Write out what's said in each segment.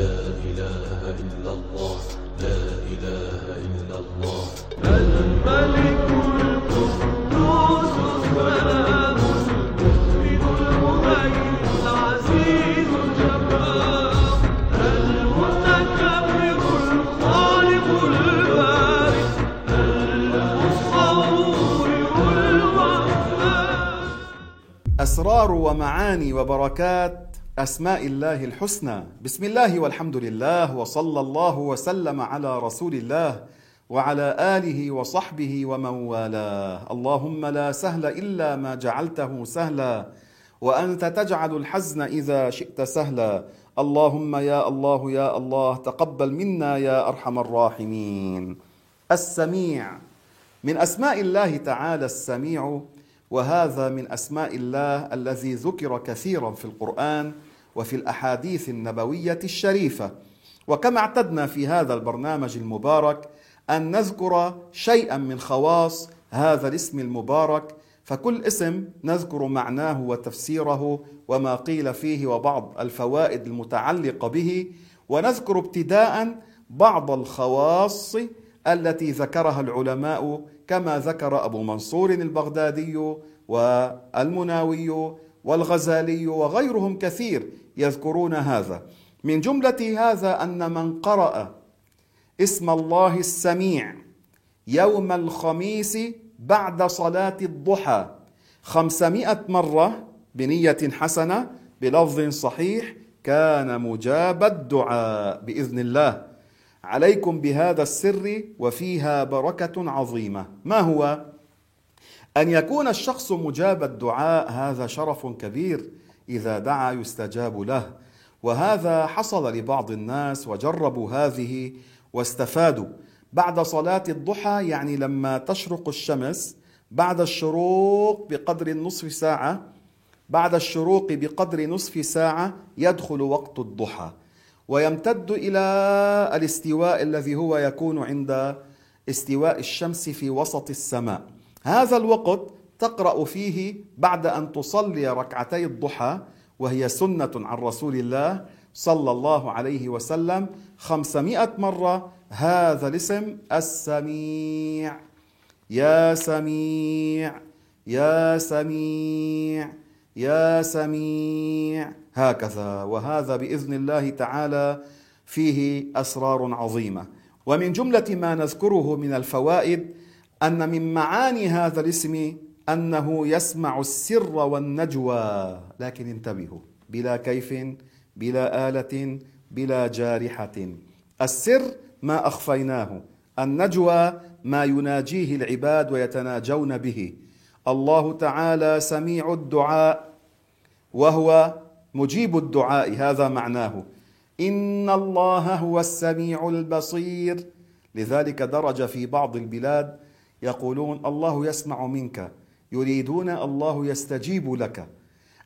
لا إله إلا الله لا إله إلا الله. الملك القدوس السلام المؤمن المهيمن العزيز الجبار المتكبر الخالق البارئ المصور الوهاب أسرار ومعاني وبركات أسماء الله الحسنى. بسم الله والحمد لله وصلى الله وسلم على رسول الله وعلى آله وصحبه ومن والاه. اللهم لا سهل إلا ما جعلته سهلا وأنت تجعل الحزن إذا شئت سهلا. اللهم يا الله يا الله تقبل منا يا أرحم الراحمين. السميع. من أسماء الله تعالى السميع وهذا من أسماء الله الذي ذكر كثيرا في القرآن وفي الأحاديث النبوية الشريفة. وكما اعتدنا في هذا البرنامج المبارك أن نذكر شيئا من خواص هذا الاسم المبارك فكل اسم نذكر معناه وتفسيره وما قيل فيه وبعض الفوائد المتعلقة به. ونذكر ابتداء بعض الخواص التي ذكرها العلماء كما ذكر أبو منصور البغدادي والمناوي والغزالي وغيرهم كثير. يذكرون هذا. من جملة هذا أن من قرأ اسم الله السميع يوم الخميس بعد صلاة الضحى خمسمائة مرة بنية حسنة بلفظ صحيح كان مجاب الدعاء بإذن الله. عليكم بهذا السر وفيها بركة عظيمة. ما هو؟ أن يكون الشخص مجاب الدعاء هذا شرف كبير. إذا دعا يستجاب له. وهذا حصل لبعض الناس وجربوا هذه واستفادوا. بعد صلاة الضحى يعني لما تشرق الشمس بعد الشروق بقدر النصف ساعة بعد الشروق بقدر نصف ساعة يدخل وقت الضحى. ويمتد إلى الاستواء الذي هو يكون عند استواء الشمس في وسط السماء. هذا الوقت تقرأ فيه بعد أن تصلي ركعتي الضحى وهي سنة عن رسول الله صلى الله عليه وسلم خمسمائة مرة هذا الاسم السميع. يا سميع يا سميع يا سميع. هكذا وهذا بإذن الله تعالى فيه أسرار عظيمة. ومن جملة ما نذكره من الفوائد أن من معاني هذا الاسم أنه يسمع السر والنجوى. لكن انتبهوا بلا كيف بلا آلة بلا جارحة. السر ما أخفيناه النجوى ما يناجيه العباد ويتناجون به. الله تعالى سميع الدعاء وهو مجيب الدعاء. هذا معناه. إن الله هو السميع البصير. لذلك درج في بعض البلاد يقولون الله يسمع منك. يريدون الله يستجيب لك.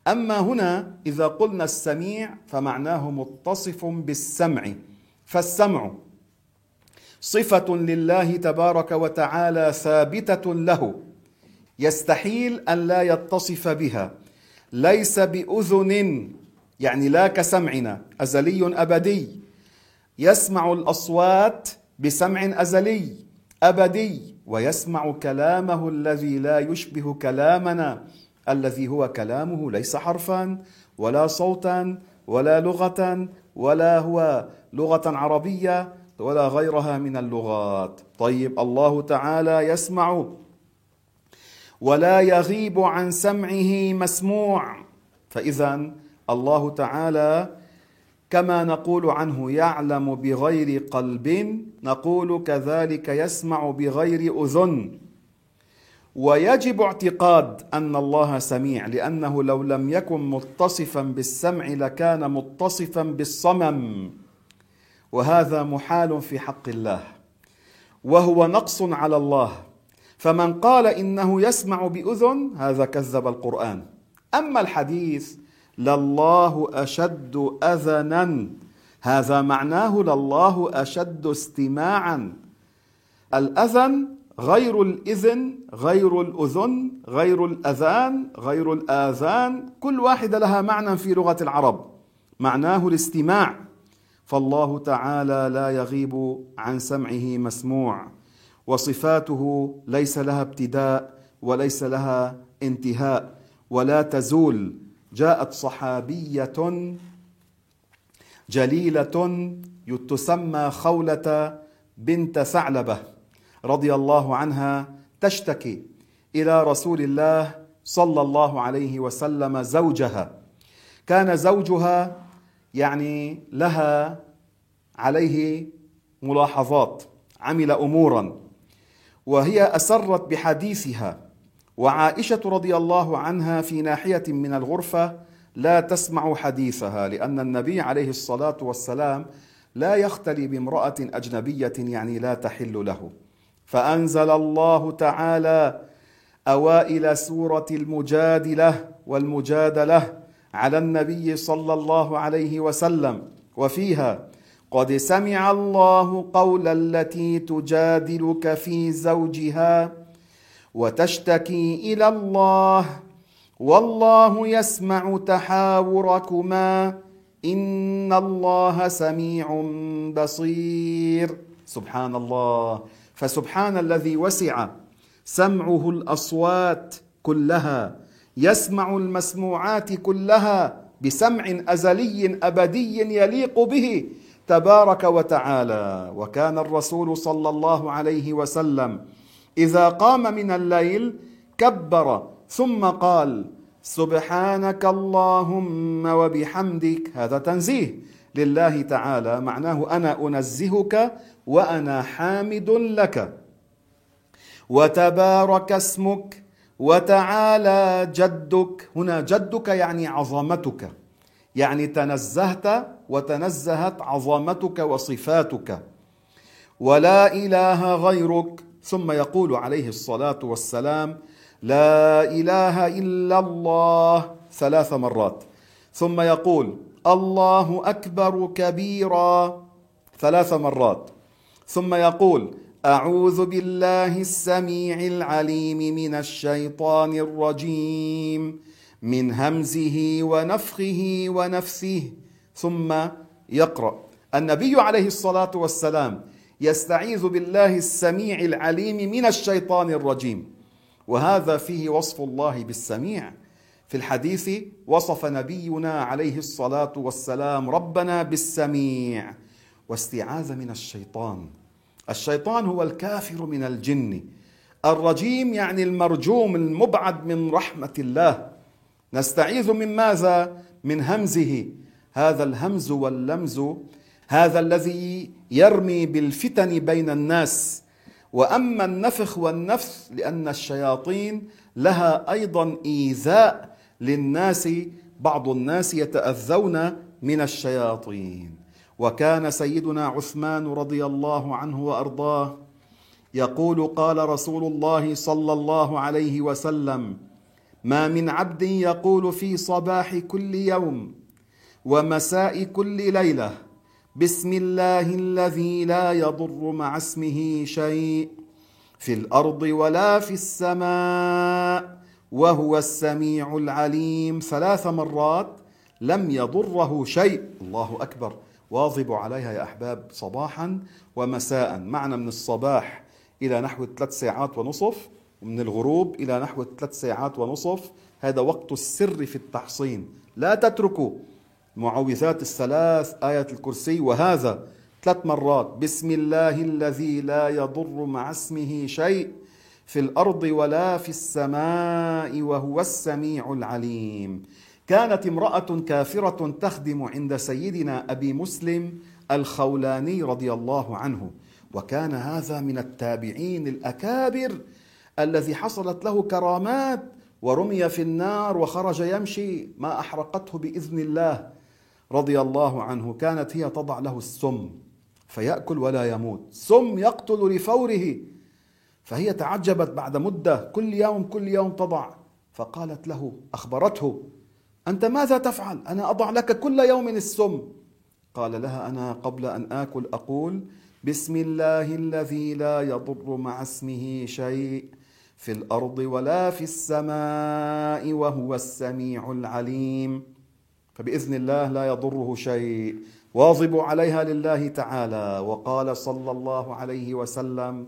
أما هنا إذا قلنا السميع فمعناه متصف بالسمع. فالسمع صفة لله تبارك وتعالى ثابتة له. يستحيل أن لا يتصف بها. ليس بأذن يعني لا كسمعنا أزلي أبدي. يسمع الأصوات بسمع أزلي. أبدي ويسمع كلامه الذي لا يشبه كلامنا الذي هو كلامه ليس حرفا ولا صوتا ولا لغة ولا هو لغة عربية ولا غيرها من اللغات. طيب الله تعالى يسمع. ولا يغيب عن سمعه مسموع. فاذا الله تعالى كما نقول عنه يعلم بغير قلب نقول كذلك يسمع بغير أذن. ويجب اعتقاد أن الله سميع لأنه لو لم يكن متصفا بالسمع لكان متصفا بالصمم. وهذا محال في حق الله. وهو نقص على الله. فمن قال إنه يسمع بأذن هذا كذب القرآن. أما الحديث لله اشد اذنا. هذا معناه لله اشد استماعا. الأذن غير الإذن غير الأذن غير الأذان غير الآذان. كل واحدة لها معنى في لغة العرب. معناه الاستماع. فالله تعالى لا يغيب عن سمعه مسموع. وصفاته ليس لها ابتداء وليس لها انتهاء. ولا تزول. جاءت صحابية جليلة تسمى خولة بنت ثعلبة رضي الله عنها تشتكي إلى رسول الله صلى الله عليه وسلم زوجها. كان زوجها يعني لها عليه ملاحظات عمل امورا وهي أسرت بحديثها. وعائشة رضي الله عنها في ناحية من الغرفة لا تسمع حديثها لأن النبي عليه الصلاة والسلام لا يختلي بامرأة أجنبية يعني لا تحل له. فأنزل الله تعالى أوائل سورة المجادلة والمجادلة على النبي صلى الله عليه وسلم وفيها قد سمع الله قول التي تجادلك في زوجها وتشتكي إلى الله. والله يسمع تحاوركما. إن الله سميع بصير. سبحان الله فسبحان الذي وسع سمعه الأصوات كلها. يسمع المسموعات كلها بسمع أزلي أبدي يليق به تبارك وتعالى. وكان الرسول صلى الله عليه وسلم إذا قام من الليل كبر ثم قال سبحانك اللهم وبحمدك. هذا تنزيه. لله تعالى معناه أنا أنزهك وأنا حامد لك. وتبارك اسمك وتعالى جدك. هنا جدك يعني عظمتك. يعني تنزهت وتنزهت عظمتك وصفاتك. ولا إله غيرك. ثم يقول عليه الصلاة والسلام لا إله إلا الله ثلاث مرات. ثم يقول الله أكبر كبيرا ثلاث مرات. ثم يقول أعوذ بالله السميع العليم من الشيطان الرجيم من همزه ونفخه ونفسه. ثم يقرأ. النبي عليه الصلاة والسلام يستعيذ بالله السميع العليم من الشيطان الرجيم. وهذا فيه وصف الله بالسميع. في الحديث وصف نبينا عليه الصلاة والسلام ربنا بالسميع واستعاذ من الشيطان. الشيطان هو الكافر من الجن. الرجيم يعني المرجوم المبعد من رحمة الله. نستعيذ من ماذا؟ من همزه. هذا الهمز واللمز هذا الذي يرمي بالفتن بين الناس. وأما النفخ والنفث لأن الشياطين لها أيضا إيذاء للناس. بعض الناس يتأذون من الشياطين. وكان سيدنا عثمان رضي الله عنه وأرضاه يقول قال رسول الله صلى الله عليه وسلم ما من عبد يقول في صباح كل يوم ومساء كل ليلة بسم الله الذي لا يضر مع اسمه شيء في الأرض ولا في السماء وهو السميع العليم. ثلاث مرات لم يضره شيء. الله أكبر. واظبوا عليها يا أحباب صباحا ومساء. معنى من الصباح إلى نحو ثلاث ساعات ونصف ومن الغروب إلى نحو ثلاث ساعات ونصف. هذا وقت السر في التحصين. لا تتركوا. معوذات الثلاث آية الكرسي وهذا ثلاث مرات بسم الله الذي لا يضر مع اسمه شيء في الأرض ولا في السماء وهو السميع العليم. كانت امرأة كافرة تخدم عند سيدنا أبي مسلم الخولاني رضي الله عنه وكان هذا من التابعين الأكابر الذي حصلت له كرامات ورمي في النار وخرج يمشي ما أحرقته بإذن الله. رضي الله عنه كانت هي تضع له السم فيأكل ولا يموت. سم يقتل لفوره فهي تعجبت بعد مدة كل يوم كل يوم تضع. فقالت له أخبرته أنت ماذا تفعل؟ أنا أضع لك كل يوم السم. قال لها أنا قبل أن آكل أقول بسم الله الذي لا يضر مع اسمه شيء في الأرض ولا في السماء وهو السميع العليم. فبإذن الله لا يضره شيء. واظبوا عليها لله تعالى. وقال صلى الله عليه وسلم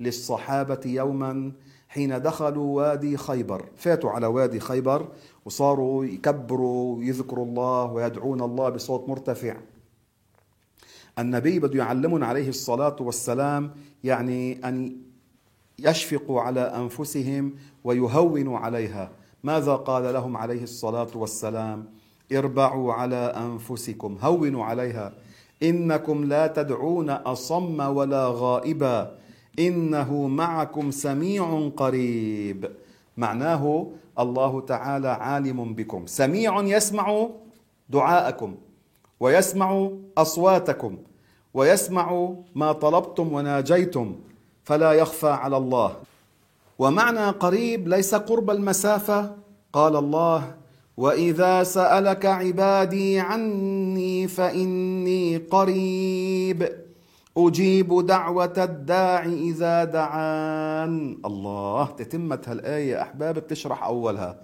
للصحابة يوما حين دخلوا وادي خيبر. فاتوا على وادي خيبر وصاروا يكبروا ويذكروا الله ويدعون الله بصوت مرتفع. النبي بده يعلمنا عليه الصلاة والسلام يعني أن يشفقوا على أنفسهم ويهونوا عليها. ماذا قال لهم عليه الصلاة والسلام؟ اربعوا على أنفسكم هونوا عليها. إنكم لا تدعون أصم ولا غائبا إنه معكم سميع قريب. معناه الله تعالى عالم بكم. سميع يسمع دعاءكم ويسمع أصواتكم ويسمع ما طلبتم وناجيتم فلا يخفى على الله. ومعنى قريب ليس قرب المسافة. قال الله واذا سالك عبادي عني فاني قريب. أجيب دعوه الداع اذا دعان. الله تتمه هالآية أحباب بتشرح أولها.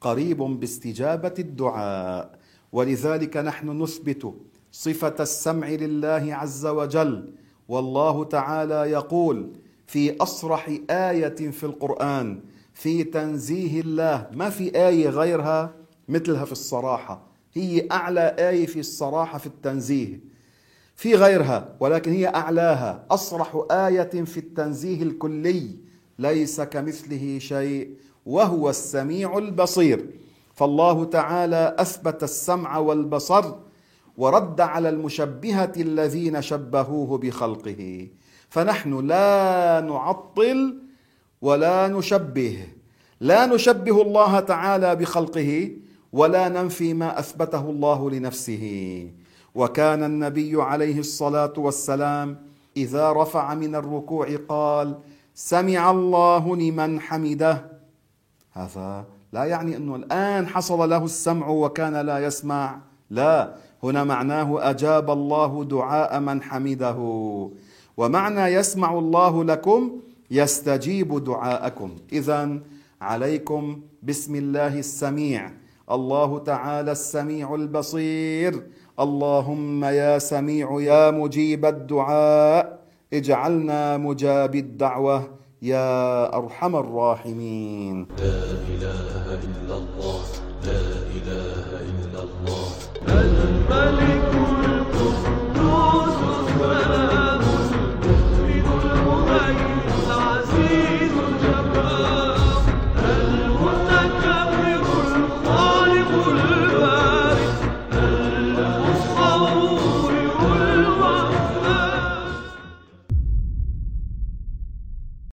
قريب باستجابة الدعاء. ولذلك نحن نثبت صفة السمع لله عز وجل. والله تعالى يقول في أصرح آية في القرآن في تنزيه الله. ما في آية غيرها؟ مثلها في الصراحة. هي أعلى آية في الصراحة في التنزيه. في غيرها ولكن هي أعلاها. أصرح آية في التنزيه الكلي. ليس كمثله شيء وهو السميع البصير. فالله تعالى أثبت السمع والبصر ورد على المشبهة الذين شبهوه بخلقه. فنحن لا نعطل ولا نشبه. لا نشبه الله تعالى بخلقه ولا ننفي ما أثبته الله لنفسه. وكان النبي عليه الصلاة والسلام إذا رفع من الركوع قال سمع الله لمن حمده. هذا لا يعني أنه الآن حصل له السمع وكان لا يسمع. لا هنا معناه أجاب الله دعاء من حمده. ومعنى يسمع الله لكم يستجيب دعاءكم. اذا عليكم بسم الله السميع. الله تعالى السميع البصير. اللهم يا سميع يا مجيب الدعاء. اجعلنا مجاب الدعوة يا أرحم الراحمين. لا إله إلا الله. لا الملك